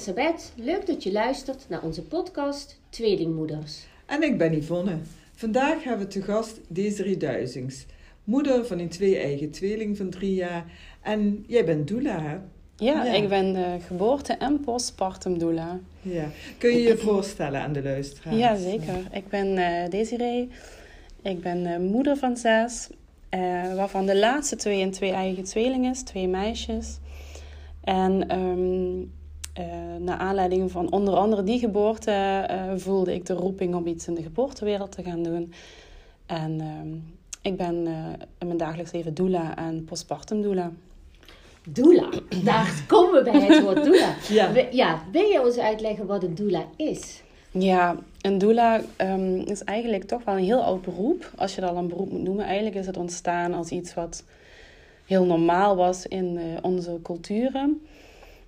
Sabet. Leuk dat je luistert naar onze podcast Tweelingmoeders. En ik ben Yvonne. Vandaag hebben we te gast Desiree Duizings. Moeder van een twee-eigen tweeling van drie jaar. En jij bent doula, hè? Ja, ik ben de geboorte- en postpartum doula. Ja. Kun je je voorstellen aan de luisteraars? Ja, zeker. Ik ben uh, Desiree. Ik ben uh, moeder van zes. Uh, waarvan de laatste twee een twee-eigen tweeling is. Twee meisjes. En um, naar aanleiding van onder andere die geboorte voelde ik de roeping om iets in de geboortewereld te gaan doen. En um, ik ben in mijn dagelijks leven doula en postpartum doula. Doula, daar komen we bij het woord doula. Ja. ja, wil je ons uitleggen wat een doula is? Ja, een doula um, is eigenlijk toch wel een heel oud beroep. Als je dat al een beroep moet noemen. Eigenlijk is het ontstaan als iets wat heel normaal was in uh, onze culturen.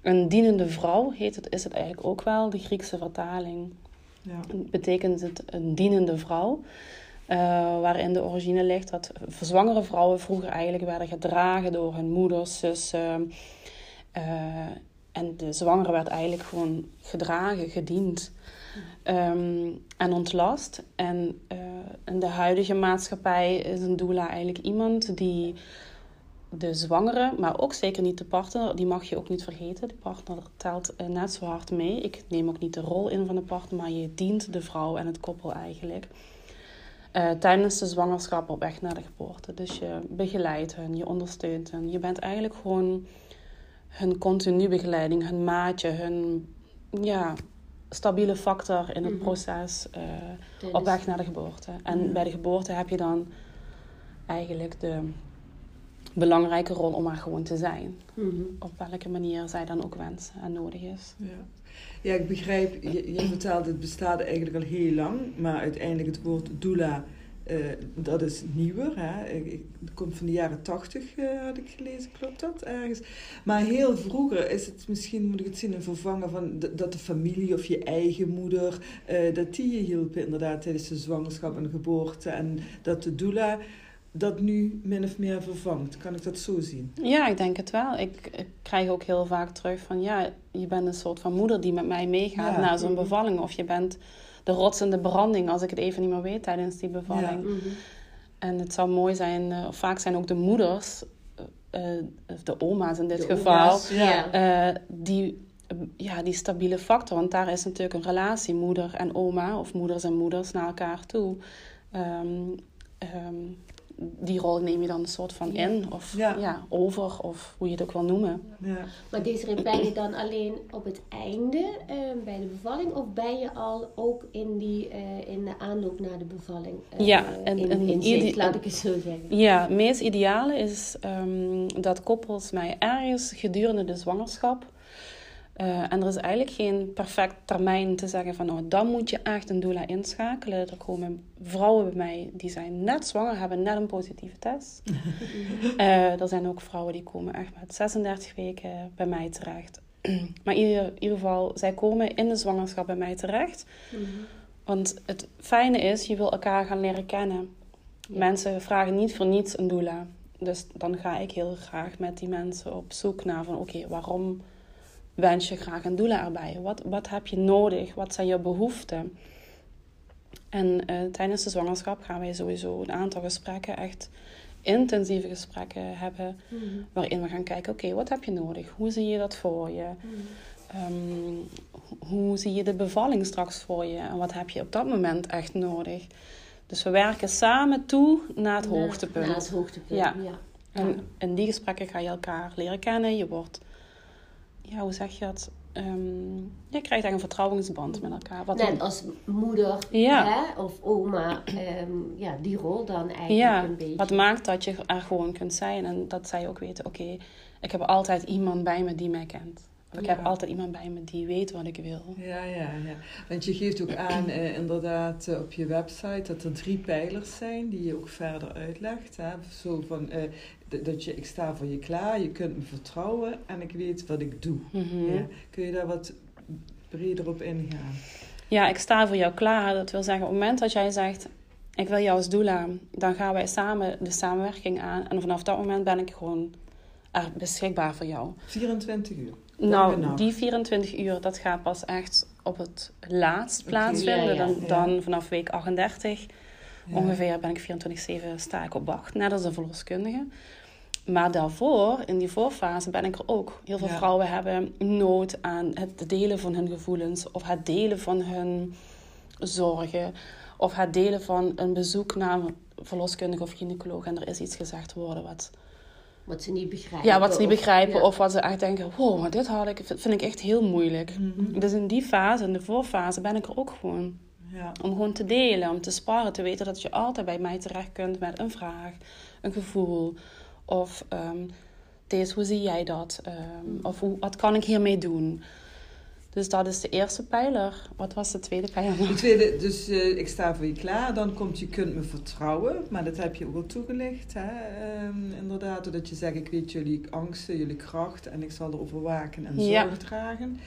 Een dienende vrouw heet het, is het eigenlijk ook wel, de Griekse vertaling. Ja. Betekent het een dienende vrouw. Uh, waarin de origine ligt dat verzwangere vrouwen vroeger eigenlijk werden gedragen door hun moeders, zussen. Uh, en de zwangere werd eigenlijk gewoon gedragen, gediend um, en ontlast. En uh, in de huidige maatschappij is een doula eigenlijk iemand die de zwangere, maar ook zeker niet de partner, die mag je ook niet vergeten. De partner telt net zo hard mee. Ik neem ook niet de rol in van de partner, maar je dient de vrouw en het koppel eigenlijk. Uh, tijdens de zwangerschap op weg naar de geboorte. Dus je begeleidt hen, je ondersteunt hen. Je bent eigenlijk gewoon hun continu begeleiding, hun maatje, hun ja, stabiele factor in het mhm. proces uh, op weg naar de geboorte. En bij de geboorte heb je dan eigenlijk de belangrijke rol om maar gewoon te zijn. Mhm. Op welke manier zij dan ook wensen en nodig is. Ja. Ja, ik begrijp, je, je vertelt het bestaat eigenlijk al heel lang, maar uiteindelijk het woord doula, uh, dat is nieuwer. Hè? Het komt van de jaren tachtig, uh, had ik gelezen, klopt dat ergens? Maar heel vroeger is het misschien, moet ik het zien, een vervangen van dat de familie of je eigen moeder, uh, dat die je hielpen inderdaad tijdens de zwangerschap en geboorte. En dat de doula dat nu min of meer vervangt. Kan ik dat zo zien? Ja, ik denk het wel. Ik, ik krijg ook heel vaak terug van ja, je bent een soort van moeder die met mij meegaat naar zo'n mhm. bevalling. Of je bent de rotsende branding als ik het even niet meer weet tijdens die bevalling. Mhm. En het zou mooi zijn, uh, of vaak zijn ook de moeders, uh, de oma's in dit de geval, uh, die, ja, die stabiele factor. Want daar is natuurlijk een relatie, moeder en oma, of moeders en moeders naar elkaar toe. Um, um, die rol neem je dan een soort van in of ja. over of hoe je het ook wil noemen. Ja. Maar deze ben je dan alleen op het einde uh, bij de bevalling of ben je al ook in, die, uh, in de aanloop naar de bevalling? Uh, ja, en, in, en in zicht, laat ik het zo zeggen. Ja, het meest ideale is um, dat koppels mij ergens gedurende de zwangerschap uh, en er is eigenlijk geen perfect termijn te zeggen van, nou, dan moet je echt een doula inschakelen. Er komen vrouwen bij mij die zijn net zwanger, hebben net een positieve test. uh, er zijn ook vrouwen die komen echt met 36 weken bij mij terecht. maar in ieder, in ieder, geval, zij komen in de zwangerschap bij mij terecht. Mhm. Want het fijne is, je wil elkaar gaan leren kennen. Mensen vragen niet voor niets een doula. Dus dan ga ik heel graag met die mensen op zoek naar van, oké, waarom wens je graag een doula erbij? Wat, wat heb je nodig? Wat zijn je behoeften? En uh, tijdens de zwangerschap gaan wij sowieso een aantal gesprekken, echt intensieve gesprekken hebben, mm waarin we gaan kijken, oké, wat heb je nodig? Hoe zie je dat voor je? Mm um, hoe zie je de bevalling straks voor je? En wat heb je op dat moment echt nodig? Dus we werken samen toe naar het hoogtepunt. Naar het hoogtepunt, ja. ja. En in die gesprekken ga je elkaar leren kennen. Je wordt ja, hoe zeg je dat? Um, je krijgt eigenlijk een vertrouwensband met elkaar. Wat Net als moeder hè, of oma, um, ja, die rol dan eigenlijk ja, een beetje. Wat maakt dat je er gewoon kunt zijn en dat zij ook weten, oké, ik heb altijd iemand bij me die mij kent. Ik heb altijd iemand bij me die weet wat ik wil. Ja, ja, ja. Want je geeft ook aan, eh, inderdaad, eh, op je website dat er drie pijlers zijn die je ook verder uitlegt. Hè? Zo van, eh, dat je, ik sta voor je klaar, je kunt me vertrouwen en ik weet wat ik doe. Mhm. ja? Kun je daar wat breder op ingaan? Ja, ik sta voor jou klaar. Dat wil zeggen, op het moment dat jij zegt, ik wil jou als doula, dan gaan wij samen de samenwerking aan. En vanaf dat moment ben ik gewoon er beschikbaar voor jou. 24 uur. Nou, die 24 uur, dat gaat pas echt op het laatst plaatsvinden. Ja, ja. Dan, dan vanaf week 38 Ja. ongeveer ben ik 24-7 sta ik op wacht, net als een verloskundige. Maar daarvoor, in die voorfase, ben ik er ook. Heel veel Ja. vrouwen hebben nood aan het delen van hun gevoelens, of het delen van hun zorgen, of het delen van een bezoek naar een verloskundige of gynaecoloog en er is iets gezegd worden wat, Wat ze niet begrijpen. ja, wat ze niet of- begrijpen, ja. of wat ze echt denken: wow, maar dit had ik, vind ik echt heel moeilijk. Mhm. Dus in die fase, in de voorfase, ben ik er ook gewoon. Ja. Om gewoon te delen, om te sparren, te weten dat je altijd bij mij terecht kunt met een vraag, een gevoel. Of ehm deze, hoe zie jij dat? Ehm, of hoe, wat kan ik hiermee doen? Dus dat is de eerste pijler. Wat was de tweede pijler? De tweede, dus eh, ik sta voor je klaar. Dan komt je kunt me vertrouwen. Maar dat heb je ook al toegelicht. Hè? Ehm, inderdaad, dat je zegt ik weet jullie angsten, jullie kracht. En ik zal erover waken en Ja. zorg dragen.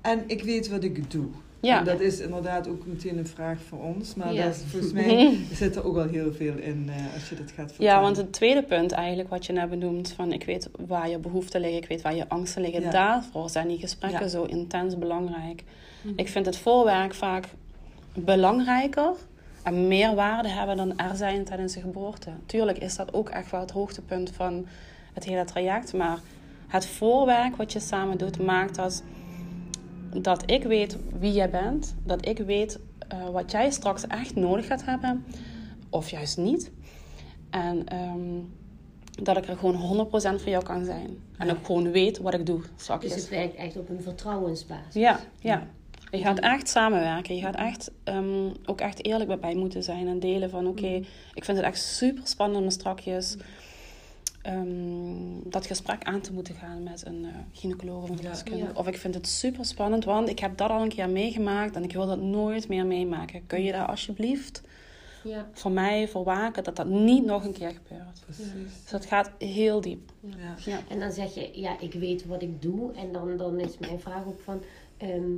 En ik weet wat ik doe. Ja. En dat is inderdaad ook meteen een vraag voor ons. Maar Ja. dat is, volgens mij zit er ook al heel veel in eh, als je dat gaat vertellen. Ja, want het tweede punt eigenlijk wat je net benoemt, van ik weet waar je behoeften liggen, ik weet waar je angsten liggen. Ja. Daarvoor zijn die gesprekken Ja. zo intens belangrijk. Mhm. Ik vind het voorwerk vaak belangrijker en meer waarde hebben dan er zijn tijdens de geboorte. Tuurlijk is dat ook echt wel het hoogtepunt van het hele traject, maar het voorwerk wat je samen doet maakt dat, dat ik weet wie jij bent, dat ik weet eh, wat jij straks echt nodig gaat hebben, of juist niet. En ehm, dat ik er gewoon 100% voor jou kan zijn. En ook gewoon weet wat ik doe Dus straks. het werkt echt op een vertrouwensbasis. Ja, ja. Je gaat echt samenwerken. Je gaat echt, ehm, ook echt eerlijk met mij moeten zijn en delen van... oké, ik vind het echt super spannend om strakjes ehm, dat gesprek aan te moeten gaan met een eh gynaecoloog of een Ja. verloskundige. Ja. Of ik vind het super spannend, want ik heb dat al een keer meegemaakt... en ik wil dat nooit meer meemaken. Kun je daar alsjeblieft Ja. voor mij voor waken dat dat niet nog een keer gebeurt? Precies. Dus dat gaat heel diep. Ja. Ja. En dan zeg je, ja, ik weet wat ik doe. En dan, dan is mijn vraag ook van, ehm,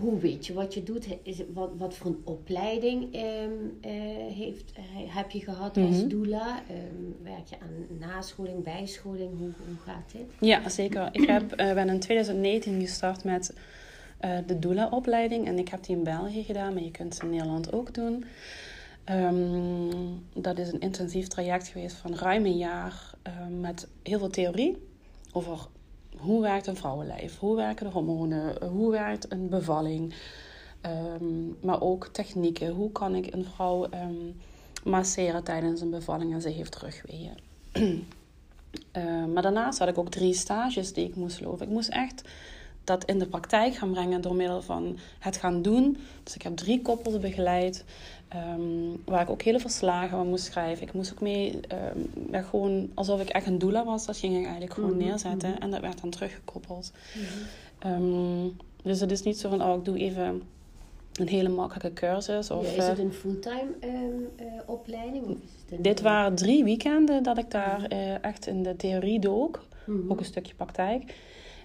hoe weet je wat je doet? Is, wat, wat voor een opleiding ehm, eh, heeft, eh, heb je gehad als Mhm. doula? Ehm, werk je aan nascholing, bijscholing? Hoe, hoe gaat dit? Ja, zeker. Ik heb, eh, ben in 2019 gestart met de doula-opleiding. En ik heb die in België gedaan, maar je kunt ze in Nederland ook doen. Ehm, dat is een intensief traject geweest van ruim een jaar met heel veel theorie over hoe werkt een vrouwenlijf, hoe werken de hormonen, hoe werkt een bevalling, Ehm, maar ook technieken. Hoe kan ik een vrouw ehm, masseren tijdens een bevalling en ze heeft rugweeën. Eh, maar daarnaast had ik ook drie stages die ik moest lopen. Ik moest echt dat in de praktijk gaan brengen door middel van het gaan doen. Dus ik heb drie koppels begeleid, ehm, waar ik ook hele verslagen van moest schrijven. Ik moest ook mee, ehm, ja, gewoon alsof ik echt een doula was, dat ging ik eigenlijk gewoon Mhm, neerzetten. mhm. En dat werd dan teruggekoppeld. Ehm, dus het is niet zo van, oh, ik doe even een hele makkelijke cursus. Of, Ja, is het eh, een fulltime eh, opleiding? Of is het een, dit waren drie weekenden dat ik daar eh, echt in de theorie dook. Mhm. Ook een stukje praktijk.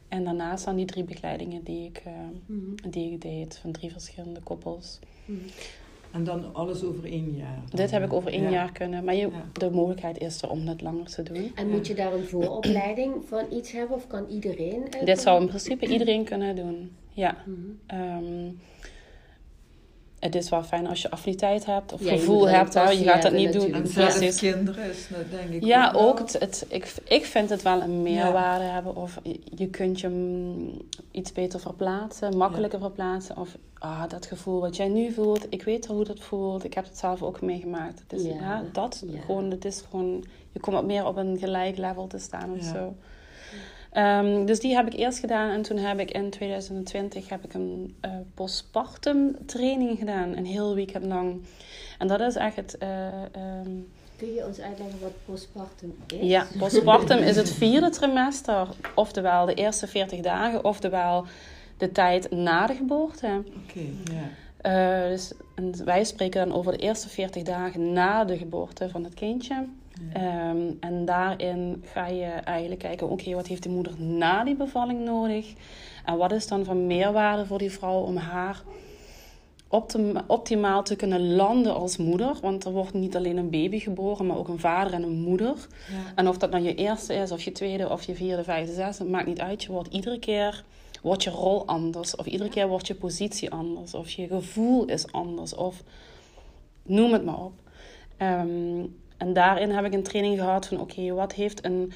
En daarnaast dan die drie begeleidingen die ik, eh, Mhm. die ik deed van drie verschillende koppels. Mhm. En dan alles over één jaar. dan. Dit heb ik over één Ja. jaar kunnen. Maar je, Ja. de mogelijkheid is er om het langer te doen. En moet je daar een vooropleiding van iets hebben? Of kan iedereen? Dit zou in principe iedereen kunnen doen. Ja. Mhm. Ehm, het is wel fijn als je affiniteit hebt of Ja, gevoel hebt. Hè? Je gaat dat niet doen. En zelf kinderen is dat denk ik Ja, ook. Het, het, ik, ik vind het wel een meerwaarde hebben. Of je, kunt je mm, iets beter verplaatsen, makkelijker verplaatsen. Of ah, dat gevoel wat jij nu voelt, ik weet hoe dat voelt. Ik heb het zelf ook meegemaakt. Het is, Ja, ja, dat ja. gewoon, het is gewoon, je komt wat meer op een gelijk level te staan of Ja. zo. Ehm, dus die heb ik eerst gedaan en toen heb ik in 2020 heb ik een eh, postpartum training gedaan, een heel weekend lang. En dat is echt het. eh, ehm, Kun je ons uitleggen wat postpartum is? ja, postpartum is het vierde trimester. Oftewel de eerste 40 dagen, oftewel de tijd na de geboorte. Oké, ja. Eh, dus, en wij spreken dan over de eerste 40 dagen na de geboorte van het kindje. Ja. Ehm, en daarin ga je eigenlijk kijken, oké, wat heeft de moeder na die bevalling nodig? En wat is dan van meerwaarde voor die vrouw om haar optim- optimaal te kunnen landen als moeder. Want er wordt niet alleen een baby geboren, maar ook een vader en een moeder. Ja. En of dat nou je eerste is, of je tweede, of je vierde, vijfde, zesde, maakt niet uit. Je wordt iedere keer wordt je rol anders. Of iedere keer wordt je positie anders. Of je gevoel is anders. Of noem het maar op. Ehm, en daarin heb ik een training gehad van... Oké, wat heeft een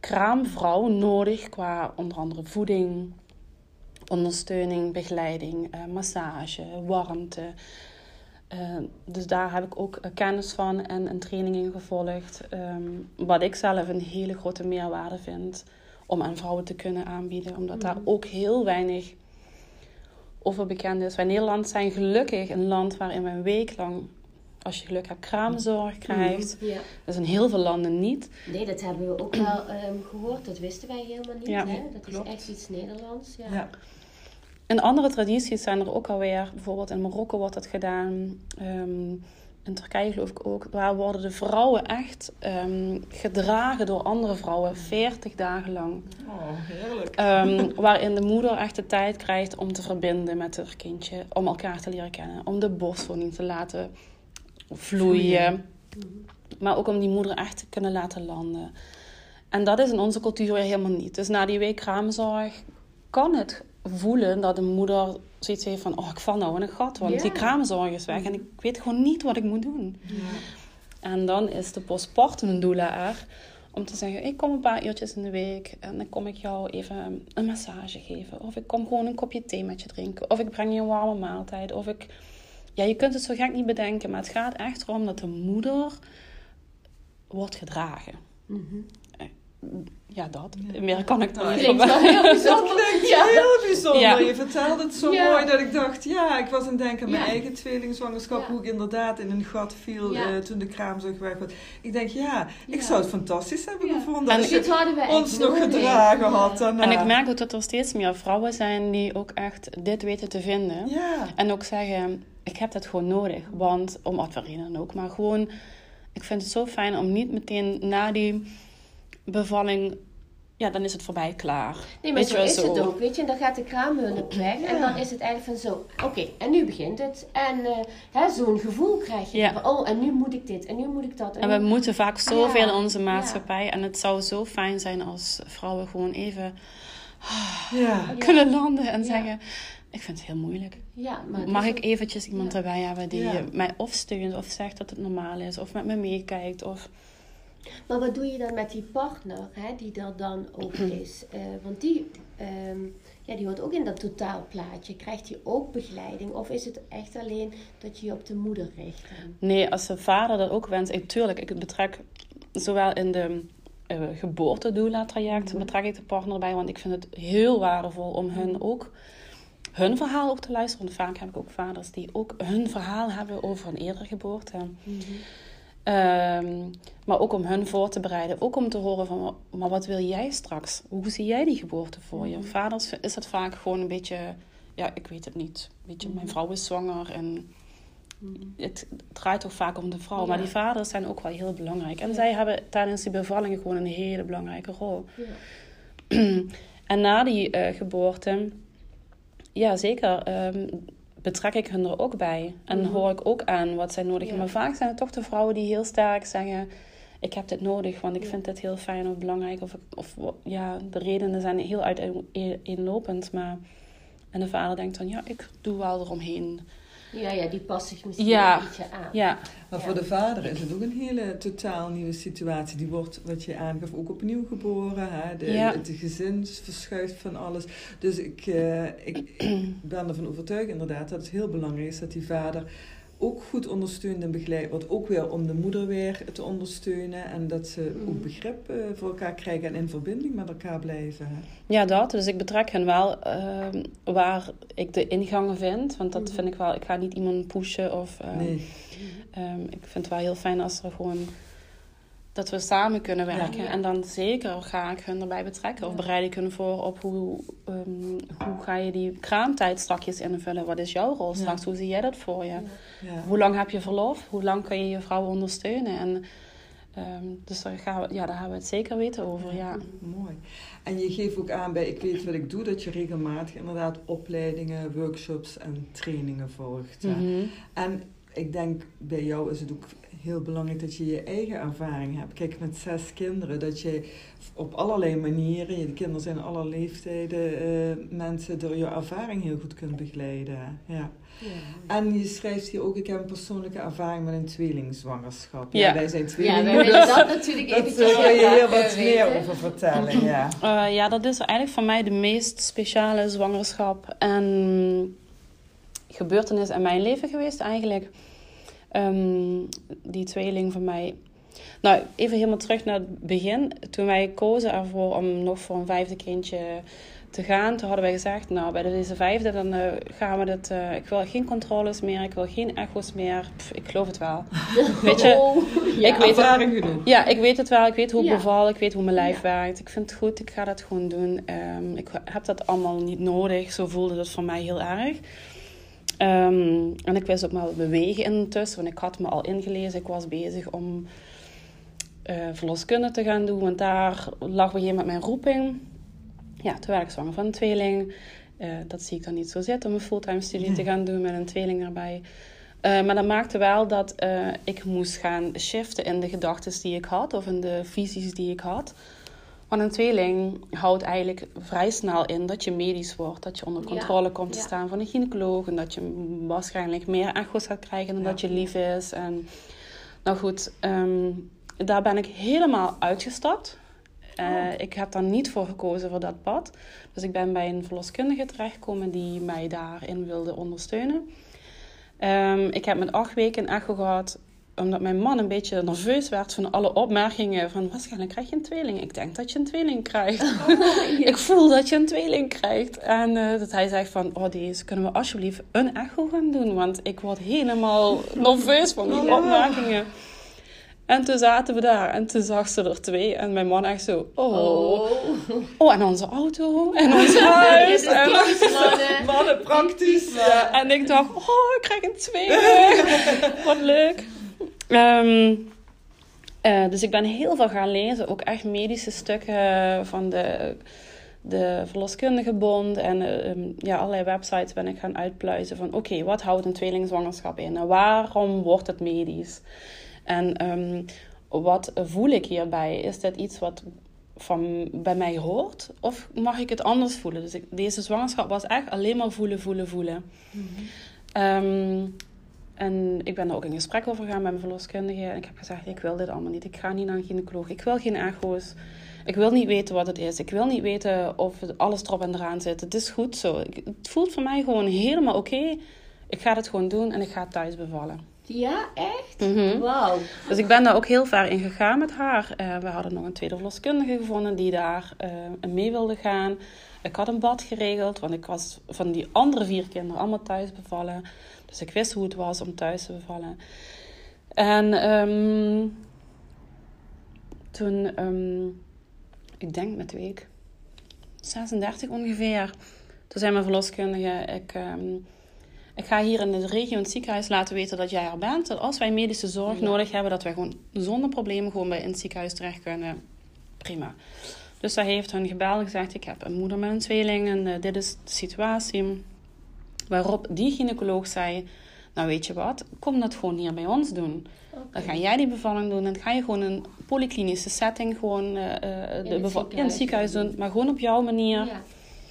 kraamvrouw nodig qua onder andere voeding... Ondersteuning, begeleiding, eh, massage, warmte. Eh, dus daar heb ik ook eh, kennis van en een training in gevolgd. Ehm, wat ik zelf een hele grote meerwaarde vind om aan vrouwen te kunnen aanbieden. Omdat daar ook heel weinig over bekend is. Wij Nederland zijn gelukkig een land waarin we een week lang, als je geluk hebt, kraamzorg krijgt. Ja. Dat is in heel veel landen niet. Nee, dat hebben we ook wel ehm, gehoord. Dat wisten wij helemaal niet. Ja, hè? Dat klopt. is echt iets Nederlands. Ja. Ja. In andere tradities zijn er ook alweer, bijvoorbeeld in Marokko wordt dat gedaan. ehm, in Turkije geloof ik ook. Waar worden de vrouwen echt ehm, gedragen door andere vrouwen 40 dagen lang. Oh, heerlijk. Ehm, waarin de moeder echt de tijd krijgt om te verbinden met haar kindje. Om elkaar te leren kennen. Om de borstvoeding te laten vloeien. Maar ook om die moeder echt te kunnen laten landen. En dat is in onze cultuur weer helemaal niet. Dus na die week kraamzorg kan het voelen dat de moeder zoiets heeft van... Oh, ik val nou in een gat, want die kraamzorg is weg. En ik weet gewoon niet wat ik moet doen. En dan is de postpartum doula er om te zeggen: Ik kom een paar uurtjes in de week en dan kom ik jou even een massage geven. Of ik kom gewoon een kopje thee met je drinken. Of ik breng je een warme maaltijd. Of ik. Ja, je kunt het zo gek niet bedenken, maar het gaat echt erom dat de moeder wordt gedragen. Mhm. Ja, dat. Ja. Meer kan ik dan niet Klinkt wel heel Dat bijzonder. klinkt Ja. heel bijzonder. Ja. Je vertelde het zo Ja. mooi dat ik dacht, ja, ik was aan het denken aan mijn Ja. eigen tweelingzwangerschap, Ja. hoe ik inderdaad in een gat viel Ja. eh, toen de kraamzorg weg was. Ik denk, ja, ik Ja. zou het fantastisch hebben Ja. gevonden En als Dit je ons nog gedragen Ja. had daarna. En ik merk ook dat er steeds meer vrouwen zijn die ook echt dit weten te vinden. Ja, En ook zeggen, ik heb dat gewoon nodig. Want, om wat voor reden dan ook. Maar gewoon, ik vind het zo fijn om niet meteen na die bevalling... Ja, dan is het voorbij, klaar. Nee, maar Weet zo is zo. het ook, weet je. En dan gaat de kraamhulp weg. En dan is het eigenlijk van zo, oké, en nu begint het. En eh, hè, zo'n gevoel krijg je. Ja. Van, oh, en nu moet ik dit, en nu moet ik dat. En we nu- moeten vaak zoveel Ja, in onze maatschappij. En het zou zo fijn zijn als vrouwen gewoon even ja. Ja. kunnen landen en Ja. zeggen... Ik vind het heel moeilijk. Ja, maar Mag is ik eventjes iemand Ja. erbij hebben die Ja. mij of steunt of zegt dat het normaal is. Of met me meekijkt. Of... Maar wat doe je dan met die partner, hè, die er dan ook is? Eh, want die, ehm, ja, die hoort ook in dat totaalplaatje. Krijgt hij ook begeleiding? Of is het echt alleen dat je je op de moeder richt? Nee, als de vader dat ook wenst, ik, tuurlijk, ik betrek zowel in de uh, geboortedoula-traject, betrek ik de partner erbij, want ik vind het heel waardevol om hun ook hun verhaal ook te luisteren. Want vaak heb ik ook vaders die ook hun verhaal hebben over een eerdere geboorte. Um, maar ook om hun voor te bereiden. Ook om te horen van, maar wat wil jij straks? Hoe zie jij die geboorte voor je? Vaders is het vaak gewoon een beetje, ja, ik weet het niet. Weet je, mijn vrouw is zwanger en het draait toch vaak om de vrouw. Ja. Maar die vaders zijn ook wel heel belangrijk. En Ja. zij hebben tijdens die bevallingen gewoon een hele belangrijke rol. Ja. en na die uh, geboorte, ja zeker, um, betrek ik hun er ook bij. En Mhm. hoor ik ook aan wat zij nodig hebben. Ja. Maar vaak zijn het toch de vrouwen die heel sterk zeggen... ik heb dit nodig, want ik Ja. vind dit heel fijn of belangrijk. Of, of ja, de redenen zijn heel uiteenlopend. Maar... En de vader denkt dan, ja, ik doe wel eromheen. Ja, ja, die past zich misschien Ja. een beetje aan. Ja, Maar Ja. voor de vader is het ook een hele totaal nieuwe situatie. Die wordt, wat je aangaf, ook opnieuw geboren. Hè? De, Ja. Het gezin verschuift van alles. Dus ik, eh, ik ben ervan overtuigd inderdaad dat het heel belangrijk is dat die vader ook goed ondersteund en begeleid wordt. Ook weer om de moeder weer te ondersteunen. En dat ze Mhm. ook begrip eh, voor elkaar krijgen en in verbinding met elkaar blijven. ja, dat. Dus ik betrek hen wel ehm, waar ik de ingangen vind. Want dat Mhm. vind ik wel... Ik ga niet iemand pushen of... ehm, Nee. Ehm, ik vind het wel heel fijn als er gewoon dat we samen kunnen werken. Ja. En dan zeker ga ik hun erbij betrekken. Of bereid ik hun voor op hoe, ehm, hoe ga je die kraamtijd strakjes invullen. Wat is jouw rol straks? Hoe zie jij dat voor je? Ja. Ja. Hoe lang heb je verlof? Hoe lang kun je je vrouw ondersteunen? En Ehm, dus daar, gaan we, ja, daar hebben we het zeker weten over, ja. Mooi. En je geeft ook aan bij Ik weet wat ik doe, dat je regelmatig inderdaad opleidingen, workshops en trainingen volgt. Mhm. En ik denk bij jou is het ook heel belangrijk dat je je eigen ervaring hebt. Kijk, met zes kinderen, dat je op allerlei manieren, de kinderen zijn alle leeftijden, eh, mensen door je ervaring heel goed kunt begeleiden. Ja. Ja. En je schrijft hier ook, ik heb een persoonlijke ervaring met een tweelingzwangerschap. Ja. wij zijn Ja, we tweelingen, dus dat natuurlijk dat even wil je heel wat meer weten. over vertellen. Ja. Eh, ja, dat is eigenlijk voor mij de meest speciale zwangerschap en gebeurtenis in mijn leven geweest eigenlijk. Ehm, die tweeling van mij. Nou, even helemaal terug naar het begin. Toen wij kozen ervoor om nog voor een vijfde kindje te gaan, toen hadden wij gezegd, nou bij deze vijfde dan eh, gaan we dit, eh, ik wil geen controles meer, ik wil geen echo's meer. Pff, ik geloof het wel. Weet je, Oh, ja. ik weet het, genoeg. ja, ik weet het wel. Ik weet hoe ik Ja. beval. Ik weet hoe mijn lijf Ja. werkt. Ik vind het goed. Ik ga dat gewoon doen. Ehm, ik heb dat allemaal niet nodig. Zo voelde het voor mij heel erg. Ehm, en ik wist ook wel bewegen intussen. Want ik had me al ingelezen. Ik was bezig om eh verloskunde te gaan doen. Want daar lag gegeven moment mijn roeping. Ja, toen werd ik zwanger van een tweeling. Eh, dat zie ik dan niet zo zitten om een fulltime studie te gaan doen met een tweeling erbij. Eh, maar dat maakte wel dat ik moest gaan shiften in de gedachten die ik had of in de visies die ik had. Want een tweeling houdt eigenlijk vrij snel in dat je medisch wordt, dat je onder Ja, controle komt te staan van een gynaecoloog en dat je waarschijnlijk meer echo's gaat krijgen dan dat je lief is. En, nou goed, ehm, daar ben ik helemaal uitgestapt. Eh, Oh. Ik heb daar niet voor gekozen voor dat pad. Dus ik ben bij een verloskundige terechtgekomen die mij daarin wilde ondersteunen. Ehm, ik heb met acht weken een echo gehad, omdat mijn man een beetje nerveus werd van alle opmerkingen van waarschijnlijk krijg je een tweeling. Ik denk dat je een tweeling krijgt. Ik voel dat je een tweeling krijgt. En eh, dat hij zegt van, oh deze, kunnen we alsjeblieft een echo gaan doen? Want ik word helemaal nerveus van die Ja. opmerkingen. En toen zaten we daar en toen zag ze er twee. En mijn man echt zo, oh. Oh. Oh, en onze auto en ons huis. is En, mannen. Mannen, praktisch. Ja. en ik dacht, oh, ik krijg een tweeling. Wat leuk. Ehm, eh, dus ik ben heel veel gaan lezen. Ook echt medische stukken van de, de verloskundige bond. En eh, ehm, ja, allerlei websites ben ik gaan uitpluizen van... Oké, wat houdt een tweelingzwangerschap in? En waarom wordt het medisch? En ehm, wat voel ik hierbij? Is dit iets wat van bij mij hoort? Of mag ik het anders voelen? Dus ik, deze zwangerschap was echt alleen maar voelen, voelen, voelen. Ehm, en ik ben er ook in gesprek over gegaan met mijn verloskundige. En ik heb gezegd, ik wil dit allemaal niet. Ik ga niet naar een gynaecoloog. Ik wil geen echo's. Ik wil niet weten wat het is. Ik wil niet weten of alles erop en eraan zit. Het is goed zo. Het voelt voor mij gewoon helemaal oké. Ik ga het gewoon doen en ik ga thuis bevallen. Ja, echt? Mhm. Wauw. Dus ik ben daar ook heel ver in gegaan met haar. Eh, we hadden nog een tweede verloskundige gevonden die daar eh, mee wilde gaan. Ik had een bad geregeld, want ik was van die andere vier kinderen allemaal thuis bevallen. Dus ik wist hoe het was om thuis te bevallen. En ehm, toen, ehm, ik denk met week 36 ongeveer, toen zei mijn verloskundige, ik... ehm, ik ga hier in de regio in het ziekenhuis laten weten dat jij er bent. Dat als wij medische zorg Ja. nodig hebben, dat wij gewoon zonder problemen gewoon bij in het ziekenhuis terecht kunnen. Prima. Dus zij heeft hun gebeld en gezegd: Ik heb een moeder met een tweeling en eh, dit is de situatie. Waarop die gynaecoloog zei: Nou, weet je wat, kom dat gewoon hier bij ons doen. Dan ga jij die bevalling doen en dan ga je gewoon een polyklinische setting gewoon eh, eh, de het in het ziekenhuis doen. maar gewoon op jouw manier. Ja.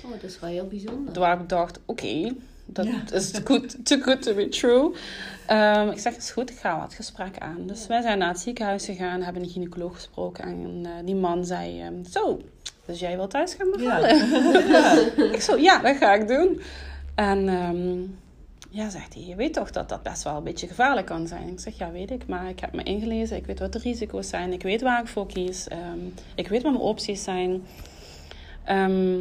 Oh, dat is wel heel bijzonder. Waar ik dacht, oké, dat Ja. is good, too good to be true. Ehm, ik zeg, is goed, ik ga wat gesprekken aan. Dus wij zijn naar het ziekenhuis gegaan, hebben een gynaecoloog gesproken. En eh, die man zei, ehm, zo, dus jij wilt thuis gaan bevallen? ik zo, ja, dat ga ik doen. En ehm, ja, zegt hij, je weet toch dat dat best wel een beetje gevaarlijk kan zijn? Ik zeg, ja, weet ik, maar ik heb me ingelezen. Ik weet wat de risico's zijn. Ik weet waar ik voor kies. Ehm, ik weet wat mijn opties zijn. Ehm,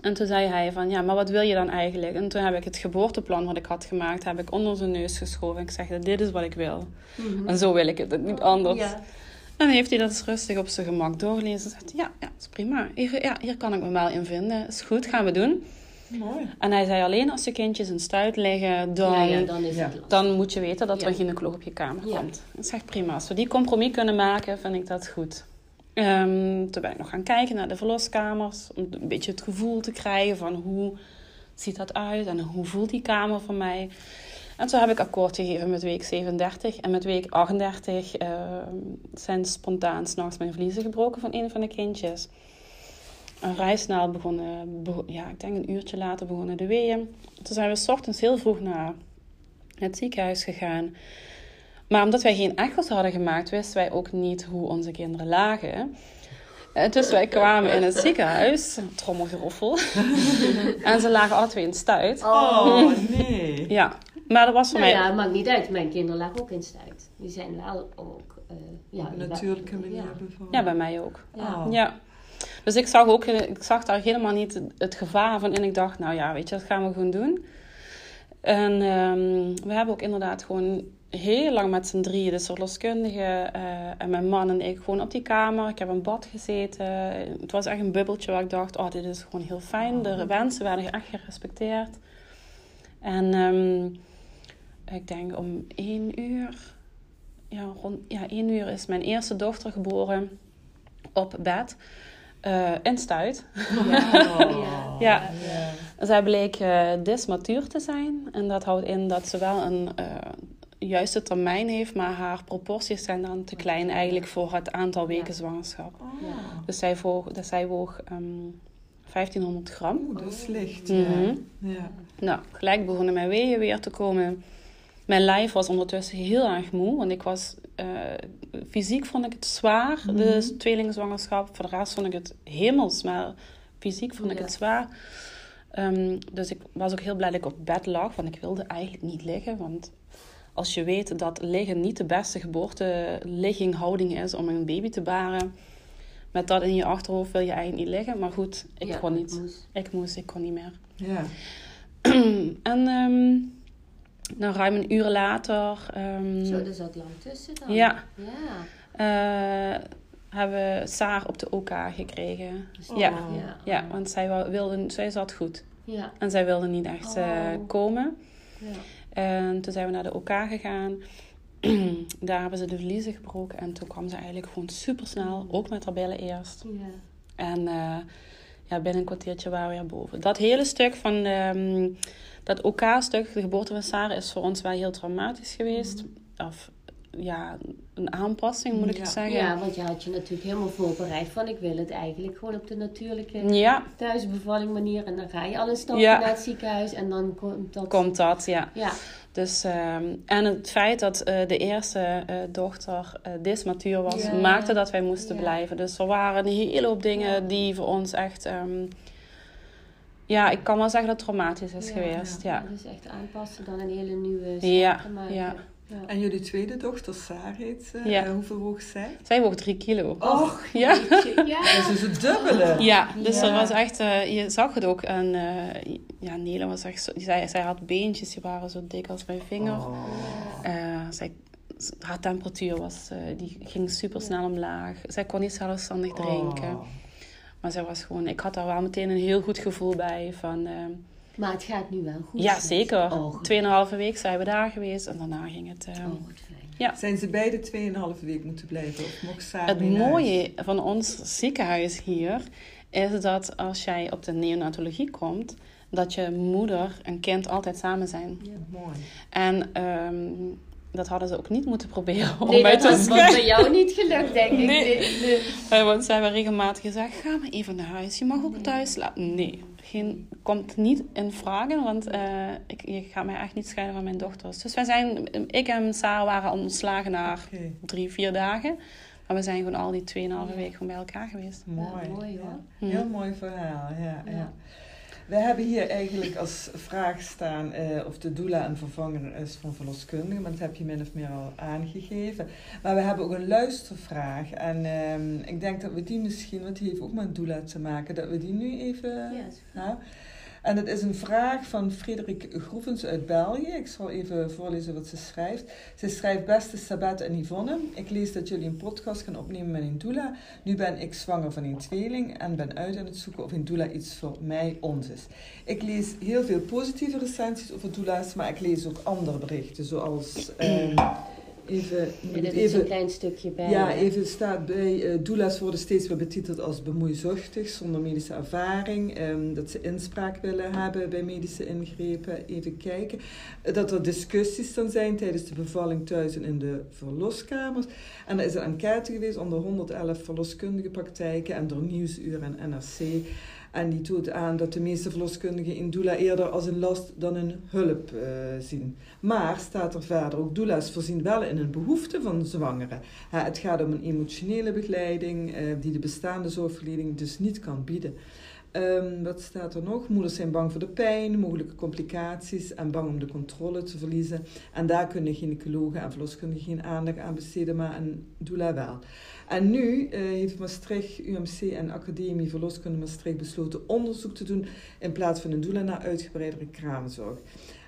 en toen zei hij van, ja, maar wat wil je dan eigenlijk? En toen heb ik het geboorteplan wat ik had gemaakt, heb ik onder zijn neus geschoven. Ik zeg, dit is wat ik wil. Mhm. En zo wil ik het, niet anders. Ja. En dan heeft hij dat eens rustig op zijn gemak doorgelezen. En zegt ja, ja, is prima. Hier, ja, hier kan ik me wel in vinden. Is goed, gaan we doen. Mooi. En hij zei alleen als de kindjes in stuit liggen, dan, ja, ja, dan is het dan moet je weten dat er een gynaecoloog op je kamer Ja. komt. Dat is echt prima. Als we die compromis kunnen maken, vind ik dat goed. Ehm, toen ben ik nog gaan kijken naar de verloskamers. Om een beetje het gevoel te krijgen van hoe ziet dat uit en hoe voelt die kamer voor mij. En toen heb ik akkoord gegeven met week 37. En met week 38 ehm, zijn spontaan s'nachts mijn vliezen gebroken van een van de kindjes. En vrij snel begonnen, bego- ja, ik denk een uurtje later begonnen de weeën. Toen zijn we 's ochtends heel vroeg naar het ziekenhuis gegaan. Maar omdat wij geen echo's hadden gemaakt, wisten wij ook niet hoe onze kinderen lagen. Eh, Dus wij kwamen in het ziekenhuis, trommelgeroffel. en ze lagen alle twee in stuit. Oh, nee. Ja, maar dat was voor Nou mij... ja, het maakt niet uit. Mijn kinderen lagen ook in stuit. Die zijn wel ook... eh ja, een natuurlijke manier Ja. bevallen. Ja, bij mij ook. Ja. Oh. Ja. Dus ik zag ook, ik zag daar helemaal niet het- gevaar van in. Ik dacht, nou ja, weet je, dat gaan we gewoon doen. En ehm, we hebben ook inderdaad gewoon heel lang met z'n drieën, de verloskundige eh, en mijn man en ik, gewoon op die kamer. Ik heb in bad gezeten. Het was echt een bubbeltje waar ik dacht, oh, dit is gewoon heel fijn. De wensen werden echt gerespecteerd. En ehm, ik denk om één uur, ja, rond ja, één uur is mijn eerste dochter geboren op bed. Eh in stuit. Oh. Ja. Zij bleek eh dysmatuur te zijn. En dat houdt in dat ze wel een eh, juiste termijn heeft, maar haar proporties zijn dan te klein eigenlijk voor het aantal weken Ja. zwangerschap. Oh. Dus zij woog, dus zij woog ehm, 1500 gram. Oeh, dat is licht. Mhm. Ja. ja. Nou, gelijk begonnen mijn weeën weer te komen. Mijn lijf was ondertussen heel erg moe, want ik was eh, fysiek vond ik het zwaar, Mhm. de tweelingzwangerschap. Voor de rest vond ik het hemels, maar fysiek vond ik Ja. het zwaar. Ehm, dus ik was ook heel blij dat ik op bed lag, want ik wilde eigenlijk niet liggen. Want als je weet dat liggen niet de beste geboorte ligging, houding is om een baby te baren, met dat in je achterhoofd wil je eigenlijk niet liggen. Maar goed, ik Ja, kon ik niet. moest. Ik moest, ik kon niet meer. Ja. en ehm nou, ruim een uur later ehm, Zo, er zat lang tussen dan. Ja. Ja. eh, hebben we Saar op de OK gekregen. Dus- Ja. Ja. Ja, want zij, wilde, zij zat goed. Ja. En zij wilde niet echt eh, Oh. komen. Ja. En toen zijn we naar de OK gegaan. Daar hebben ze de vliezen gebroken. En toen kwam ze eigenlijk gewoon super snel. Ook met haar billen eerst. Ja. En eh, ja, binnen een kwartiertje waren we weer boven. Dat hele stuk van ehm, dat OK-stuk, de geboorte van Sarah, is voor ons wel heel traumatisch geweest. Of ja, een aanpassing moet ik Ja. het zeggen. ja, want je had je natuurlijk helemaal voorbereid van ik wil het eigenlijk gewoon op de natuurlijke Ja, thuisbevalling manier. En dan ga je al een stapje Ja. naar het ziekenhuis en dan komt dat... komt dat, ja. Ja. Dus, ehm, en het feit dat eh, de eerste eh, dochter eh dysmatuur was, maakte dat wij moesten blijven. Dus er waren een hele hoop dingen die voor ons echt, ehm, ja, ik kan wel zeggen dat het traumatisch is geweest. Ja. Dus echt aanpassen, dan een hele nieuwe Ja, maken. ja. Ja. En jullie tweede dochter, Saar heet ze. Ja. Eh, hoeveel woog zij? Zij woog drie kilo. Och, Ja. Ja. dat is dus het dubbele. Ja, dus Ja. dat was echt, eh, je zag het ook. En eh, ja, Nele was echt zo, zij, zij had beentjes, die waren zo dik als mijn vinger. Oh. Eh, zij, haar temperatuur was, eh, die ging super snel omlaag. Zij kon niet zelfstandig drinken. Oh. Maar zij was gewoon, ik had daar wel meteen een heel goed gevoel bij. Van, eh, Maar het gaat nu wel goed. ja, zeker. Oh, goed. Tweeënhalve week zijn we daar geweest en daarna ging het. eh, Oh, wat fijn. Zijn ze beide 2,5 week moeten blijven? Of mocht Saar het mooie van ons ziekenhuis hier is dat als jij op de neonatologie komt, dat je moeder en kind altijd samen zijn. Mooi. En ehm, dat hadden ze ook niet moeten proberen om Nee, mij dat te was bij jou niet gelukt, denk ik. Nee. Eh, Want ze hebben regelmatig gezegd, ga maar even naar huis. Je mag ook thuis slapen. Nee, geen, komt niet in vragen, want eh, ik, je gaat mij echt niet scheiden van mijn dochters. Dus wij zijn, ik en Sarah waren ontslagen na drie, vier dagen. Maar we zijn gewoon al die 2,5 Ja. weken gewoon bij elkaar geweest. mooi. Ja, mooi, hoor. Ja. Heel mooi verhaal, ja. ja. Ja. We hebben hier eigenlijk als vraag staan eh, of de doula een vervanger is van verloskundige, maar dat heb je min of meer al aangegeven. Maar we hebben ook een luistervraag en ehm, ik denk dat we die misschien, want die heeft ook met doula te maken, dat we die nu even... Ja. En het is een vraag van Frederik Groevens uit België. Ik zal even voorlezen wat ze schrijft. Ze schrijft, beste Sabet en Yvonne, ik lees dat jullie een podcast gaan opnemen met een doula. Nu ben ik zwanger van een tweeling en ben uit aan het zoeken of een doula iets voor mij ons is. Ik lees heel veel positieve recensies over doula's, maar ik lees ook andere berichten, zoals... ehm, Even, Ja, dat is even, een klein stukje bij. ja, even staat bij, eh doula's worden steeds weer betiteld als bemoeizuchtig, zonder medische ervaring. ehm, dat ze inspraak willen hebben bij medische ingrepen. Even kijken. Eh, dat er discussies dan zijn tijdens de bevalling thuis en in de verloskamers. En er is een enquête geweest onder 111 verloskundige praktijken en door Nieuwsuur en NRC. En die toont aan dat de meeste verloskundigen een doula eerder als een last dan een hulp eh, zien. Maar staat er verder, ook doula's voorzien wel in een behoefte van zwangeren. Het gaat om een emotionele begeleiding eh, die de bestaande zorgverlening dus niet kan bieden. Ehm, wat staat er nog? Moeders zijn bang voor de pijn, mogelijke complicaties en bang om de controle te verliezen. En daar kunnen gynaecologen en verloskundigen geen aandacht aan besteden, maar een doula wel. En nu eh, heeft Maastricht, UMC en Academie Verloskunde Maastricht besloten onderzoek te doen in plaats van een doula naar uitgebreidere kraamzorg.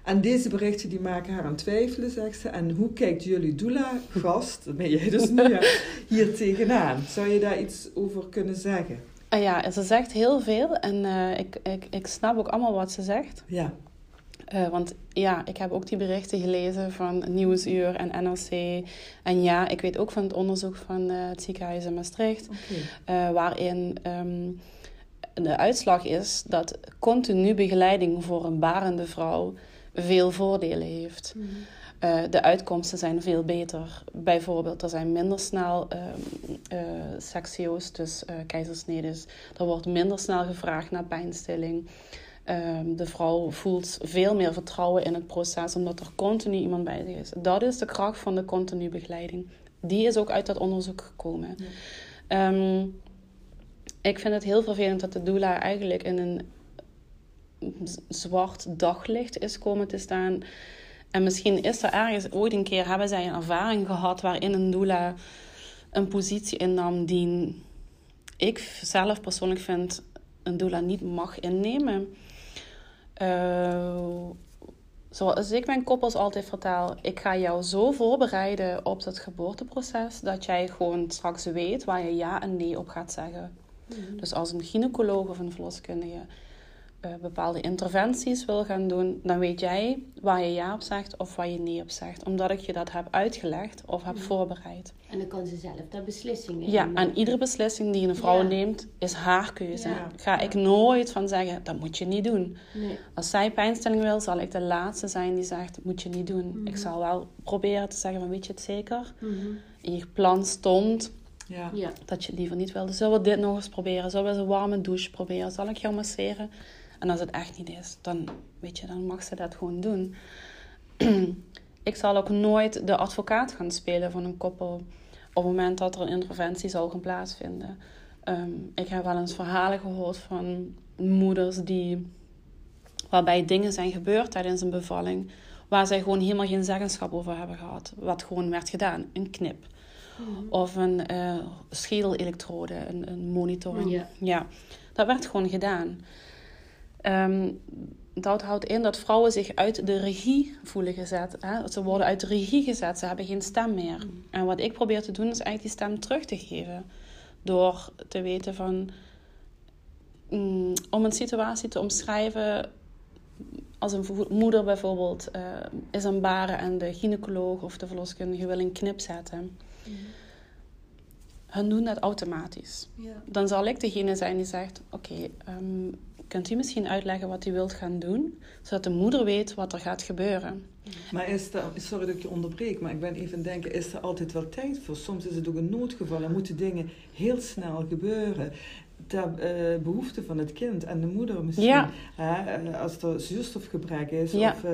En deze berichten die maken haar aan twijfelen, zegt ze. En hoe kijkt jullie doula-gast, dat ben jij dus nu, ja, hier tegenaan? Zou je daar iets over kunnen zeggen? Ah ja, ze zegt heel veel en eh, ik, ik, ik snap ook allemaal wat ze zegt. Ja, Eh, want ja, ik heb ook die berichten gelezen van Nieuwsuur en NRC. En ja, ik weet ook van het onderzoek van eh, het ziekenhuis in Maastricht. waarin ehm, de uitslag is dat continu begeleiding voor een barende vrouw veel voordelen heeft. Mhm. Eh, de uitkomsten zijn veel beter. Bijvoorbeeld, er zijn minder snel ehm eh, sectio's, dus eh keizersnedes. Er wordt minder snel gevraagd naar pijnstilling. Ehm, de vrouw voelt veel meer vertrouwen in het proces, omdat er continu iemand bij zich is. Dat is de kracht van de continu begeleiding. Die is ook uit dat onderzoek gekomen. Ja. Ehm, ik vind het heel vervelend dat de doula eigenlijk in een zwart daglicht is komen te staan. En misschien is er ergens ooit een keer, hebben zij een ervaring gehad waarin een doula een positie innam die ik zelf persoonlijk vind een doula niet mag innemen. Eh, zoals ik mijn koppels altijd vertel, ik ga jou zo voorbereiden op dat geboorteproces dat jij gewoon straks weet waar je ja en nee op gaat zeggen. Mhm. Dus als een gynaecoloog of een verloskundige eh, bepaalde interventies wil gaan doen, dan weet jij waar je ja op zegt of waar je nee op zegt. Omdat ik je dat heb uitgelegd of heb Mhm. voorbereid. En dan kan ze zelf daar beslissingen Ja, in en iedere beslissing die een vrouw Ja. neemt, is haar keuze. Ja. Ga ik nooit van zeggen, dat moet je niet doen. Nee. Als zij pijnstilling wil, zal ik de laatste zijn die zegt, moet je niet doen. Mhm. Ik zal wel proberen te zeggen, van, weet je het zeker? Mhm. In je plan stond Ja. Ja. dat je het liever niet wilde. Zullen we dit nog eens proberen? Zullen we eens een warme douche proberen? Zal ik jou masseren? En als het echt niet is, dan, weet je, dan mag ze dat gewoon doen. ik zal ook nooit de advocaat gaan spelen van een koppel op het moment dat er een interventie zal gaan plaatsvinden. Ehm, ik heb wel eens verhalen gehoord van moeders die, waarbij dingen zijn gebeurd tijdens een bevalling, waar zij gewoon helemaal geen zeggenschap over hebben gehad. Wat gewoon werd gedaan, een knip. Mhm. Of een eh schedelelektrode, een, een monitoring. Ja. dat werd gewoon gedaan. Ehm, dat houdt in dat vrouwen zich uit de regie voelen gezet. Hè? Ze worden uit de regie gezet, ze hebben geen stem meer. Mhm. En wat ik probeer te doen, is eigenlijk die stem terug te geven. Door te weten van... mm, om een situatie te omschrijven... Als een moeder bijvoorbeeld eh, is aan baren en de gynaecoloog of de verloskundige wil een knip zetten. Mhm. Hun doen dat automatisch. Dan zal ik degene zijn die zegt: Oké, ehm, kunt u misschien uitleggen wat u wilt gaan doen, zodat de moeder weet wat er gaat gebeuren? Maar is er, sorry dat ik je onderbreek, maar ik ben even denken, is er altijd wel tijd voor? Soms is het ook een noodgeval en moeten dingen heel snel gebeuren. Ter eh, behoefte van het kind en de moeder misschien. Ja. Hè, eh, als er zuurstofgebrek is. Ja. Of, eh,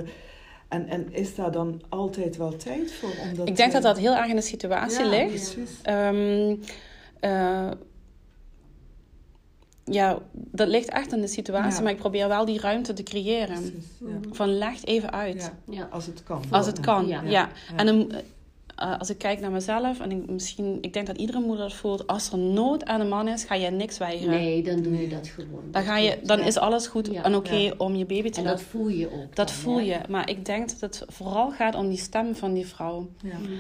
en, en is daar dan altijd wel tijd voor? Omdat, Ik denk dat dat heel erg in de situatie ja, ligt. Precies. Eh, ja, dat ligt echt in de situatie, Ja. maar ik probeer wel die ruimte te creëren. precies, ja. Mhm. Van leg even uit. Ja, Ja. als het kan. Als het kan, ja. Ja. Ja. En een, eh, als ik kijk naar mezelf, en ik, misschien, ik denk dat iedere moeder dat voelt, als er nood aan een man is, ga je niks weigeren. Nee, dan doe je dat gewoon. Dan, ga je, dan is alles goed Ja. en oké Ja. om je baby te En laten. dat voel je ook. Dat dan, voel je. Maar ik denk dat het vooral gaat om die stem van die vrouw. Ja. Mhm.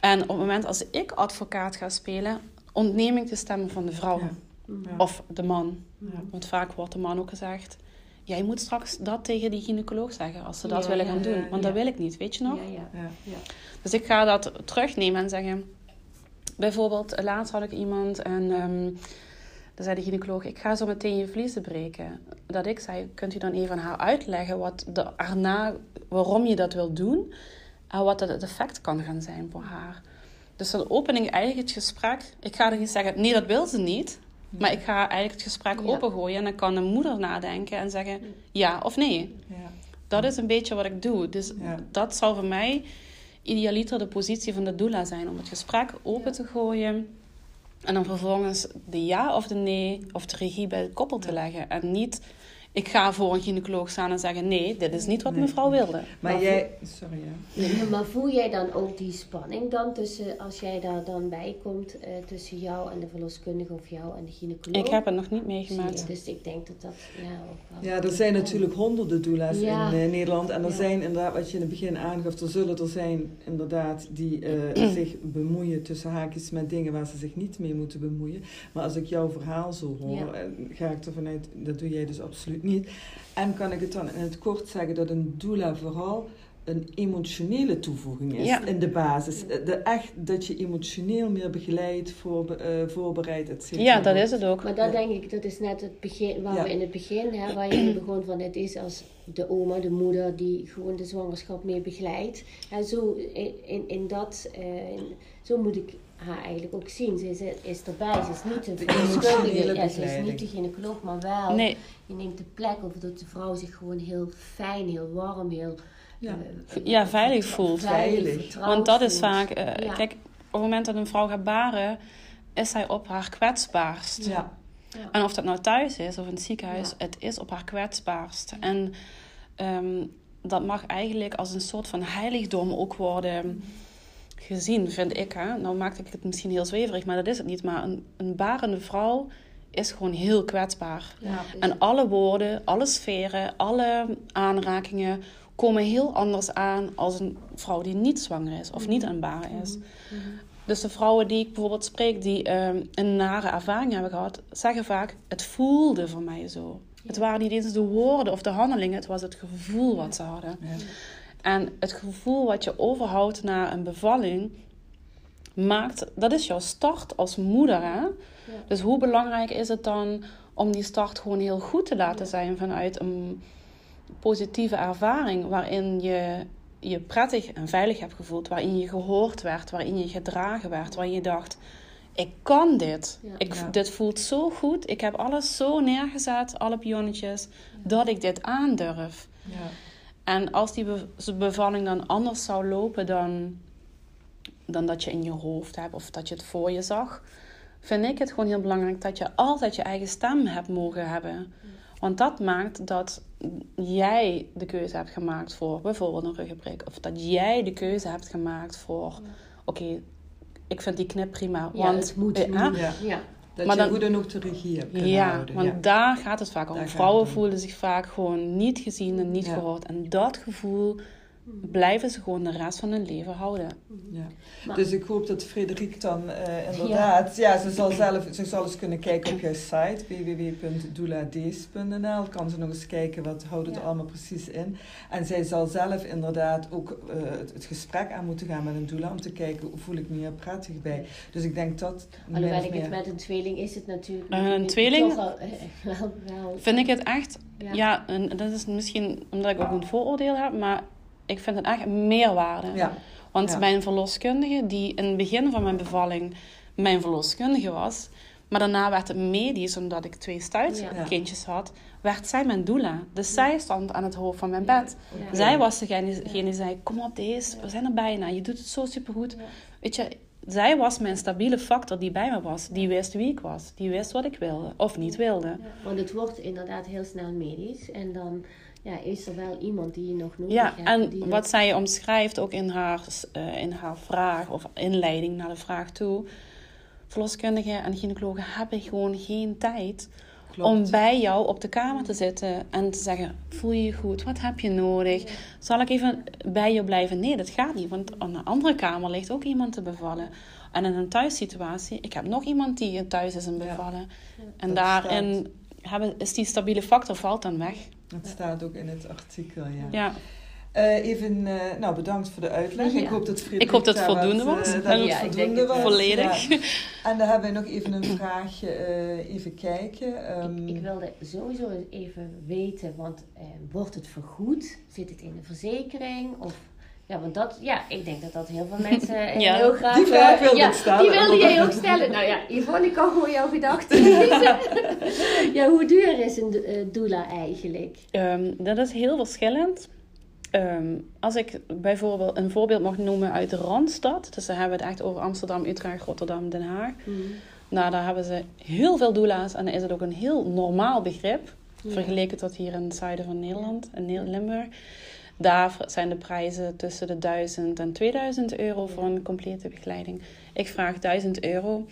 En op het moment als ik advocaat ga spelen, ontneem ik de stem van de vrouw. Ja. Of de man. Ja. Want vaak wordt de man ook gezegd... Jij moet straks dat tegen die gynaecoloog zeggen als ze dat Ja, willen ja, gaan doen. Want ja. dat wil ik niet, weet je nog? Ja, ja. Ja. ja. Dus ik ga dat terugnemen en zeggen... Bijvoorbeeld, laatst had ik iemand en... ehm dan zei de gynaecoloog, ik ga zo meteen je vliezen breken. Dat ik zei, kunt u dan even aan haar uitleggen wat de, erna, waarom je dat wil doen... en wat het effect kan gaan zijn voor haar. Dus dan open ik eigenlijk het gesprek. Ik ga er niet zeggen, nee, dat wil ze niet. Maar ik ga eigenlijk het gesprek Ja. opengooien... en dan kan de moeder nadenken en zeggen ja of nee. Ja. Dat is een beetje wat ik doe. Dus dat zou voor mij idealiter de positie van de doula zijn. Om het gesprek open te gooien. En dan vervolgens de ja of de nee of de regie bij het koppel te leggen. En niet, ik ga voor een gynaecoloog staan en zeggen... nee, dit is niet wat Nee. mevrouw wilde. Maar Maar jij... Sorry, ja. Nee, maar- voel jij dan ook die spanning dan tussen, als jij daar dan bij komt, eh, tussen jou en de verloskundige of jou en de gynaecoloog? Ik heb het nog niet meegemaakt. Dus ik denk dat dat ja, ook wel... Ja, er zijn natuurlijk honderden doula's Ja. in eh, Nederland. En er Ja. zijn inderdaad, wat je in het begin aangaf, er zullen er zijn inderdaad die eh, zich bemoeien tussen haakjes met dingen waar ze zich niet mee moeten bemoeien. Maar als ik jouw verhaal zo hoor, Ja. ga ik ervan uit, dat doe jij dus absoluut niet. En kan ik het dan in het kort zeggen dat een doula vooral een emotionele toevoeging is Ja. in de basis. Eh, De, echt dat je emotioneel meer begeleidt, voor, eh, voorbereidt, et cetera. Ja, dat is het ook. Maar dat denk ik, dat is net het begin, waar Ja. we in het begin, hè, waar je begon van, het is als de oma, de moeder, die gewoon de zwangerschap mee begeleidt. En zo, in, in, in dat, eh, in- zo moet ik haar eigenlijk ook zien. Ze is, is erbij, ze is niet de ja, ze is niet de gynaecoloog, maar wel, Nee, je neemt de plek of dat de vrouw zich gewoon heel fijn, heel warm, heel... Ja. eh, Ja, veilig voelt. Veilig. want dat is vaak... eh, Ja. Kijk, op het moment dat een vrouw gaat baren... is zij op haar kwetsbaarst. Ja. Ja. En of dat nou thuis is of in het ziekenhuis, Ja. het is op haar kwetsbaarst. En ehm, dat mag eigenlijk als een soort van heiligdom ook worden gezien, vind ik. Hè? Nou maak ik het misschien heel zweverig, maar dat is het niet. Maar een, een barende vrouw is gewoon heel kwetsbaar. Ja, En alle woorden, alle sferen, alle aanrakingen komen heel anders aan als een vrouw die niet zwanger is of niet aan het baren is. Mhm. Dus de vrouwen die ik bijvoorbeeld spreek, die ehm, een nare ervaring hebben gehad, zeggen vaak: Het voelde voor mij zo. Het waren niet eens de woorden of de handelingen, het was het gevoel wat ze hadden. Ja. En het gevoel wat je overhoudt na een bevalling, maakt, dat is jouw start als moeder. Hè? Dus hoe belangrijk is het dan om die start gewoon heel goed te laten Ja. zijn vanuit een positieve ervaring waarin je je prettig en veilig hebt gevoeld, waarin je gehoord werd, waarin je gedragen werd, waarin je dacht, ik kan dit. Ja. Ik, Ja. Dit voelt zo goed. Ik heb alles zo neergezet, alle pionnetjes, dat ik dit aandurf. Ja. En als die be- bevalling dan anders zou lopen dan, dan dat je in je hoofd hebt of dat je het voor je zag, vind ik het gewoon heel belangrijk dat je altijd je eigen stem hebt mogen hebben. Want dat maakt dat jij de keuze hebt gemaakt voor bijvoorbeeld een ruggenprik. Of dat jij de keuze hebt gemaakt voor, oké, ik vind die knip prima. Ja, want, het moet eh. Ja. Dat Maar je dan- hoe dan ook de regie hebt kunnen Ja, houden. want ja. daar gaat het vaak om. Vrouwen voelen zich vaak gewoon niet gezien en niet Ja. gehoord. En dat gevoel blijven ze gewoon de rest van hun leven houden. Ja. Maar- Dus ik hoop dat Frederik dan eh, inderdaad, ja. ze zal zelf, ze zal eens kunnen kijken op jouw site www.douladees.nl. Kan ze nog eens kijken wat houdt het Ja. allemaal precies in. En zij zal zelf inderdaad ook eh, het, het gesprek aan moeten gaan met een doula om te kijken hoe voel ik me hier prettig bij. Dus ik denk dat. Alhoewel ik het meer- met een tweeling is het natuurlijk... Een natuurlijk tweeling? toch wel, wel, wel- Vind ik het echt, ja. ja, en dat is misschien omdat ik ook een vooroordeel heb, maar ik vind het echt een meerwaarde. Ja, Want Ja. mijn verloskundige, die in het begin van mijn bevalling mijn verloskundige was, maar daarna werd het medisch, omdat ik twee stuitkindjes had, werd zij mijn doula. Dus zij stond aan het hoofd van mijn bed. Ja. Zij was degene die zei, kom op deze, we zijn er bijna, je doet het zo supergoed. Ja. Weet je, zij was mijn stabiele factor die bij me was. Die wist wie ik was. Die wist wat ik wilde of niet wilde. Ja, want het wordt inderdaad heel snel medisch. En dan ja, is er wel iemand die je nog nodig Ja, hebt. en die wat dat- zij omschrijft ook in haar, eh, in haar vraag of inleiding naar de vraag toe. Verloskundigen en gynaecologen hebben gewoon geen tijd Klopt. om bij jou op de kamer te zitten en te zeggen: Voel je je goed? Wat heb je nodig? Zal ik even bij je blijven? Nee, dat gaat niet, want aan de andere kamer ligt ook iemand te bevallen. En in een thuissituatie, ik heb nog iemand die thuis is en Ja. bevallen. En Dat daarin hebben, is die stabiele factor valt dan weg. Dat staat ook in het artikel, ja. Ja. Eh, even, eh, nou bedankt voor de uitleg. Ja. Ik hoop dat Frederik Ik hoop dat het daar voldoende wat, was. eh, dat het Ja, ik voldoende het was. Volledig. Ja. En dan hebben we nog even een vraagje, eh, even kijken. Ehm, Ik, ik wilde sowieso even weten, want eh, wordt het vergoed? Zit het in de verzekering? Of, ja, want dat, ja, ik denk dat dat heel veel mensen Ja. heel graag... Die vraag eh, wilde ja, stellen. Die wilde jij ook stellen. Nou ja, Yvonne, ik kan gewoon jouw gedachten ja, hoe duur is een eh, doula eigenlijk? Ehm, dat is heel verschillend. Ehm, als ik bijvoorbeeld een voorbeeld mag noemen uit de Randstad. Dus dan hebben we het echt over Amsterdam, Utrecht, Rotterdam, Den Haag. Nou, daar hebben ze heel veel doula's en dan is het ook een heel normaal begrip. Ja. Vergeleken tot hier in het zuiden van Nederland, in Limburg. Daar zijn de prijzen tussen de 1000 en 2000 euro voor een complete begeleiding. Ik vraag 1000 euro,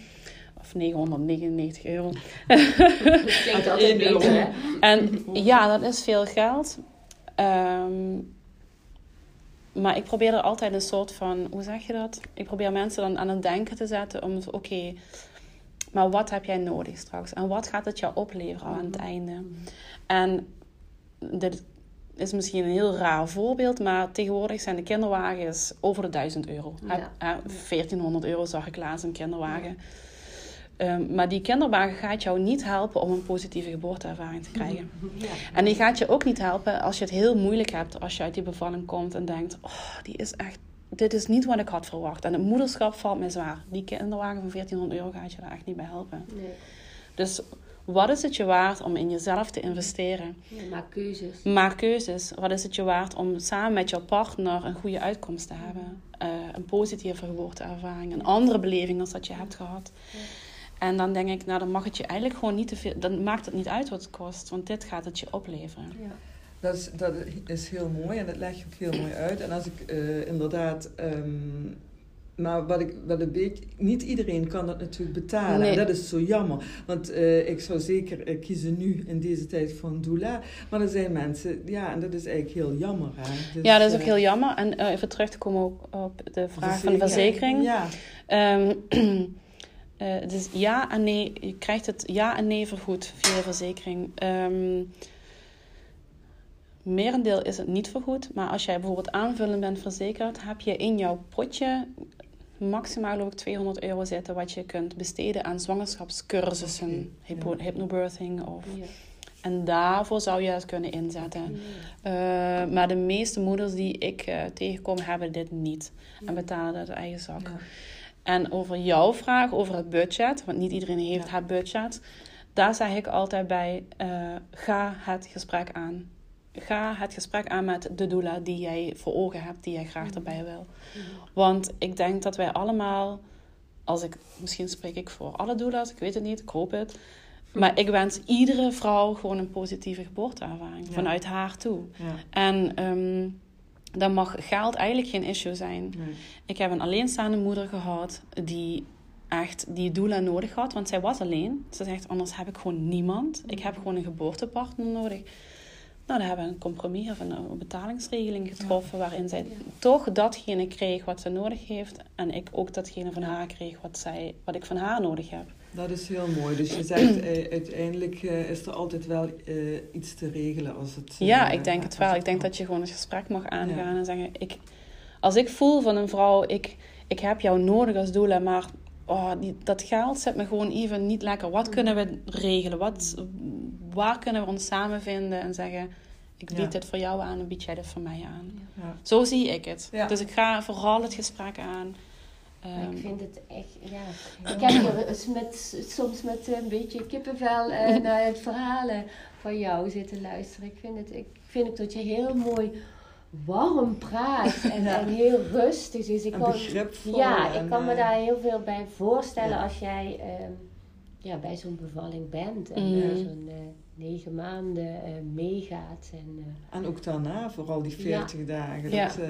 of 999 euro. Dat klinkt altijd beter, hè? En ja, dat is veel geld. Ehm, maar ik probeer er altijd een soort van, hoe zeg je dat? Ik probeer mensen dan aan het denken te zetten om, oké, maar wat heb jij nodig straks? En wat gaat het jou opleveren aan het einde? En dit is misschien een heel raar voorbeeld, maar tegenwoordig zijn de kinderwagens over de 1000 euro. Ja. Heb- hè, 1400 euro zag ik laatst een kinderwagen. Ehm, maar die kinderwagen gaat jou niet helpen om een positieve geboorteervaring te krijgen. Ja. En die gaat je ook niet helpen als je het heel moeilijk hebt als je uit die bevalling komt en denkt: Oh, die is echt, dit is niet wat ik had verwacht. En het moederschap valt me zwaar. Die kinderwagen van 1400 euro gaat je daar echt niet bij helpen. Nee. Dus wat is het je waard om in jezelf te investeren? Ja, maak keuzes. Maak keuzes. Wat is het je waard om samen met jouw partner een goede uitkomst te hebben? Eh, een positieve geboorteervaring, een andere beleving als dat je hebt gehad. Ja. En dan denk ik, nou dan mag het je eigenlijk gewoon niet te veel. Dan maakt het niet uit wat het kost, want dit gaat het je opleveren. Ja. Dat is, dat is heel mooi en dat leg je ook heel mooi uit. En als ik eh, inderdaad. ehm, maar wat ik wel een beetje. Niet iedereen kan dat natuurlijk betalen. Nee. En dat is zo jammer. Want eh, ik zou zeker eh, kiezen nu in deze tijd voor een doula. Maar er zijn mensen. Ja, en dat is eigenlijk heel jammer. Hè? Dus, ja, dat is ook eh, heel jammer. En even terug te komen op de vraag van de verzekering. Ja, eh, dus ja en nee, je krijgt het ja en nee vergoed via de verzekering. Ehm merendeel is het niet vergoed, maar als jij bijvoorbeeld aanvullend bent verzekerd, heb je in jouw potje maximaal ook 200 euro zitten wat je kunt besteden aan zwangerschapscursussen, hypo- ja. hypnobirthing. Of, Ja. en daarvoor zou je het kunnen inzetten. Eh, maar de meeste moeders die ik eh, tegenkom hebben dit niet en betalen uit eigen zak. ja. En over jouw vraag over het budget, want niet iedereen heeft Ja. het budget, daar zeg ik altijd bij: eh, ga het gesprek aan. Ga het gesprek aan met de doula die jij voor ogen hebt, die jij graag erbij wil. Want ik denk dat wij allemaal, als ik, misschien spreek ik voor alle doula's, ik weet het niet, ik hoop het. Maar ik wens iedere vrouw gewoon een positieve geboorteervaring Ja. vanuit haar toe. ja. En ehm, dan mag geld eigenlijk geen issue zijn. Nee. Ik heb een alleenstaande moeder gehad die echt die doula nodig had, want zij was alleen. Ze zegt, anders heb ik gewoon niemand. Ik heb gewoon een geboortepartner nodig. Nou, dan hebben we een compromis of een, een betalingsregeling getroffen waarin zij Ja. toch datgene kreeg wat ze nodig heeft en ik ook datgene van haar kreeg wat, zij, wat ik van haar nodig heb. Dat is heel mooi. Dus je zegt eh, uiteindelijk eh, is er altijd wel eh, iets te regelen als het. eh, Ja, ik denk het wel. Ik denk dat je gewoon een gesprek mag aangaan Ja. en zeggen: ik, Als ik voel van een vrouw, ik, ik heb jou nodig als doula, maar oh, die, dat geld zit me gewoon even niet lekker. Wat kunnen we regelen? Wat, waar kunnen we ons samen vinden en zeggen: Ik bied Ja. dit voor jou aan en bied jij dit voor mij aan? Ja. Zo zie ik het. Ja. Dus ik ga vooral het gesprek aan. Maar Ehm, ik vind het echt, ja. Ik heb hier met, soms met een beetje kippenvel eh, naar het verhalen van jou zitten luisteren. Ik vind het, ik vind het dat je heel mooi warm praat en, Ja. en heel rustig. Dus ik En kan, begripvol ja, en, ik kan me eh, daar heel veel bij voorstellen ja. als jij ehm, ja, bij zo'n bevalling bent en Mhm. eh, zo'n eh, negen maanden eh, meegaat. En, eh, En ook daarna, vooral die 40 dagen. Ja. Dat, eh,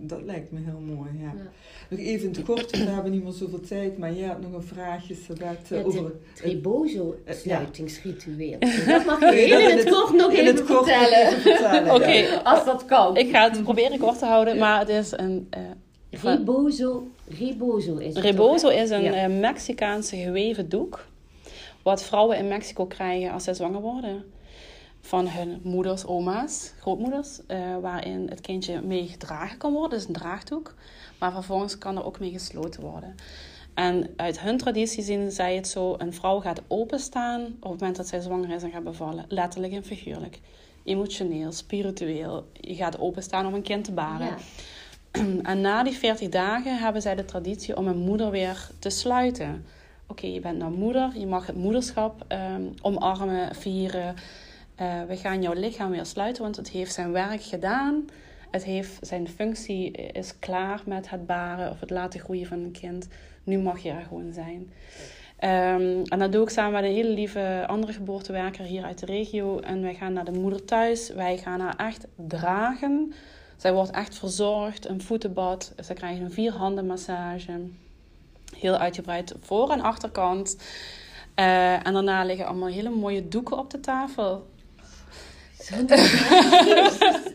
dat lijkt me heel mooi. Ja. Ja. Nog even in het kort, want we hebben niet meer zoveel tijd. Maar jij had nog een vraagje, Sabet, Ja, over... het Rebozo-sluitingsritueel. Eh, Dat mag je heel in het kort nog in even het kort vertellen. Oké. Als dat kan. Ik ga het proberen kort te houden, maar het is een... eh, Rebozo, Rebozo is het Rebozo toch, hè? is een Ja. eh, Mexicaanse geweven doek. Wat vrouwen in Mexico krijgen als ze zwanger worden. Van hun moeders, oma's, grootmoeders. eh, waarin het kindje mee gedragen kan worden. Dus een draagdoek. Maar vervolgens kan er ook mee gesloten worden. En uit hun traditie zien zij het zo. Een vrouw gaat openstaan op het moment dat zij zwanger is en gaat bevallen. Letterlijk en figuurlijk. Emotioneel, spiritueel. Je gaat openstaan om een kind te baren. Ja. En na die 40 dagen hebben zij de traditie om een moeder weer te sluiten. Oké, je bent nou moeder, je mag het moederschap ehm, omarmen, vieren. Eh, we gaan jouw lichaam weer sluiten, want het heeft zijn werk gedaan. Het heeft zijn functie is klaar met het baren of het laten groeien van een kind. Nu mag je er gewoon zijn. Ehm, en dat doe ik samen met een hele lieve andere geboortewerker hier uit de regio. En wij gaan naar de moeder thuis. Wij gaan haar echt dragen. Zij wordt echt verzorgd, een voetenbad. Ze krijgen een vierhanden massage. Heel uitgebreid voor- en achterkant. Eh, en daarna liggen allemaal hele mooie doeken op de tafel.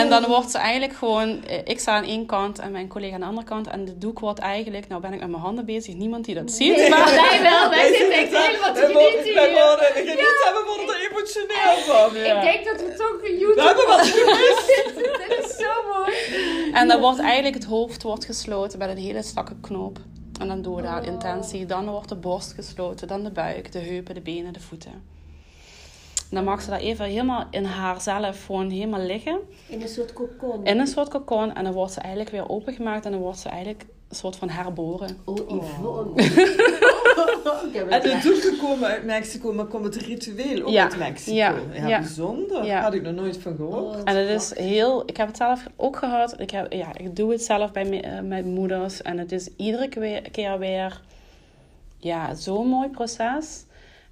En dan wordt ze eigenlijk gewoon... eh, Ik sta aan één kant en mijn collega aan de andere kant. En de doek wordt eigenlijk... Nou ben ik met mijn handen bezig. Niemand die dat ziet. Nee, maar wij wel. Wij zitten echt helemaal te genieten hier. worden genieten en we worden er emotioneel van. Ja. Ik denk dat we toch een We hebben wat YouTube... Dit is zo mooi. En dan wordt eigenlijk het hoofd wordt gesloten met een hele strakke knoop. En dan doen we daar Oh. intentie. Dan wordt de borst gesloten, dan de buik, de heupen, de benen, de voeten. Dan mag ze daar even helemaal in haarzelf gewoon helemaal liggen. In een soort cocon. In een soort cocon. En dan wordt ze eigenlijk weer opengemaakt. En dan wordt ze eigenlijk een soort van herboren. Oh, Yvonne. Ik heb En het de echt- doeken komen uit Mexico, maar komt het ritueel ook Ja. uit Mexico? Ja. Ja, Ja. bijzonder. Ja. Had ik nog nooit van gehoord. Oh, En het is heel... Ik heb het zelf ook gehad. Ik, heb, ja, ik doe het zelf bij me- eh, mijn moeders. En het is iedere keer- keer weer... Ja, zo'n mooi proces.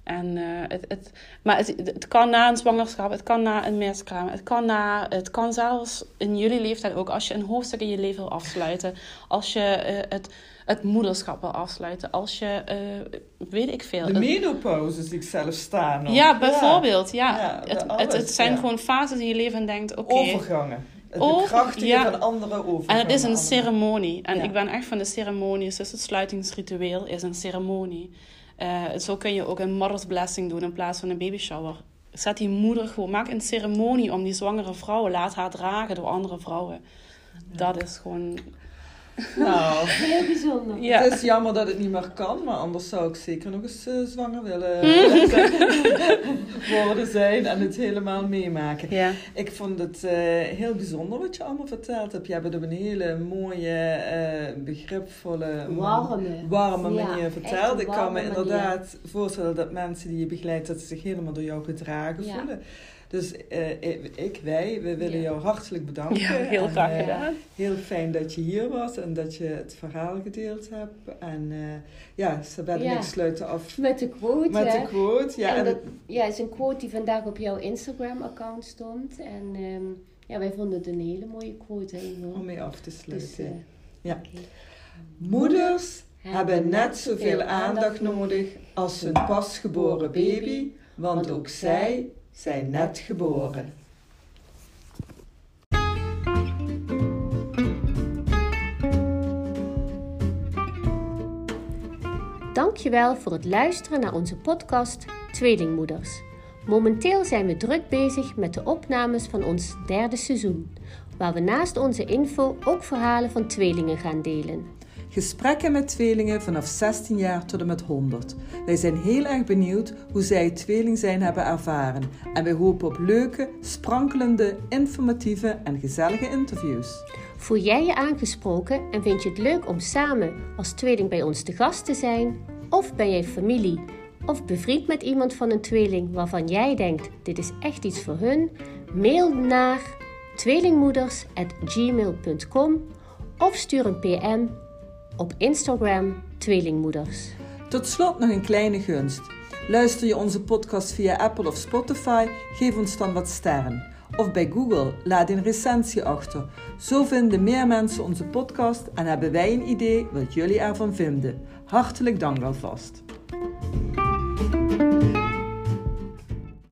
En, eh, het, het, maar het, het kan na een zwangerschap, het kan na een miskraam, het kan, na, het kan zelfs in jullie leeftijd ook, als je een hoofdstuk in je leven wil afsluiten, als je eh, het, het moederschap wil afsluiten, als je, eh, weet ik veel. De menopauze zie ik zelf staan. nog. ja, bijvoorbeeld. Ja. Ja, het, alles, het, het zijn ja. gewoon fases in je leven en denkt, oké. Overgangen. Het bekrachtigen ja. van andere overgangen. En het is een ceremonie. En ik ben echt van de ceremonies. Dus het sluitingsritueel is een ceremonie. Eh, zo kun je ook een mother's blessing doen in plaats van een baby shower. Zet die moeder gewoon, maak een ceremonie om die zwangere vrouw. Laat haar dragen door andere vrouwen. Dat is gewoon. Nou, Heel bijzonder. Ja. het is jammer dat het niet meer kan, maar anders zou ik zeker nog eens eh, zwanger willen worden zijn en het helemaal meemaken. Ja. Ik vond het eh, heel bijzonder wat je allemaal verteld hebt. Je hebt het op een hele mooie, eh, begripvolle, Warme. warme manier verteld. Ik kan me inderdaad voorstellen dat mensen die je begeleidt, dat ze zich helemaal door jou gedragen Ja. voelen. Dus eh, ik, wij, we willen Ja. jou hartelijk bedanken. ja, heel graag eh, gedaan. Heel fijn dat je hier was en dat je het verhaal gedeeld hebt. En eh, ja, en Ja. ik sluiten af Met de quote, met hè? de quote. Ja, en en dat ja, is een quote die vandaag op jouw Instagram-account stond. En ehm, ja, wij vonden het een hele mooie quote. Hè, om mee af te sluiten. Dus, eh, Ja. Moeders hebben net zoveel aandacht nodig als hun pasgeboren baby, want ook zij zijn net geboren. Dankjewel voor het luisteren naar onze podcast Tweelingmoeders. Momenteel zijn we druk bezig met de opnames van ons derde seizoen, waar we naast onze info ook verhalen van tweelingen gaan delen. Gesprekken met tweelingen vanaf 16 jaar tot en met 100. Wij zijn heel erg benieuwd hoe zij het tweeling zijn hebben ervaren. En wij hopen op leuke, sprankelende, informatieve en gezellige interviews. Voel jij je aangesproken en vind je het leuk om samen als tweeling bij ons te gast te zijn? Of ben jij familie of bevriend met iemand van een tweeling waarvan jij denkt dit is echt iets voor hun? Mail naar tweelingmoeders.gmail.com of stuur een PM op Instagram Tweelingmoeders. Tot slot nog een kleine gunst. Luister je onze podcast via Apple of Spotify? Geef ons dan wat sterren. Of bij Google, laat een recensie achter. Zo vinden meer mensen onze podcast en hebben wij een idee wat jullie ervan vinden. Hartelijk dank alvast.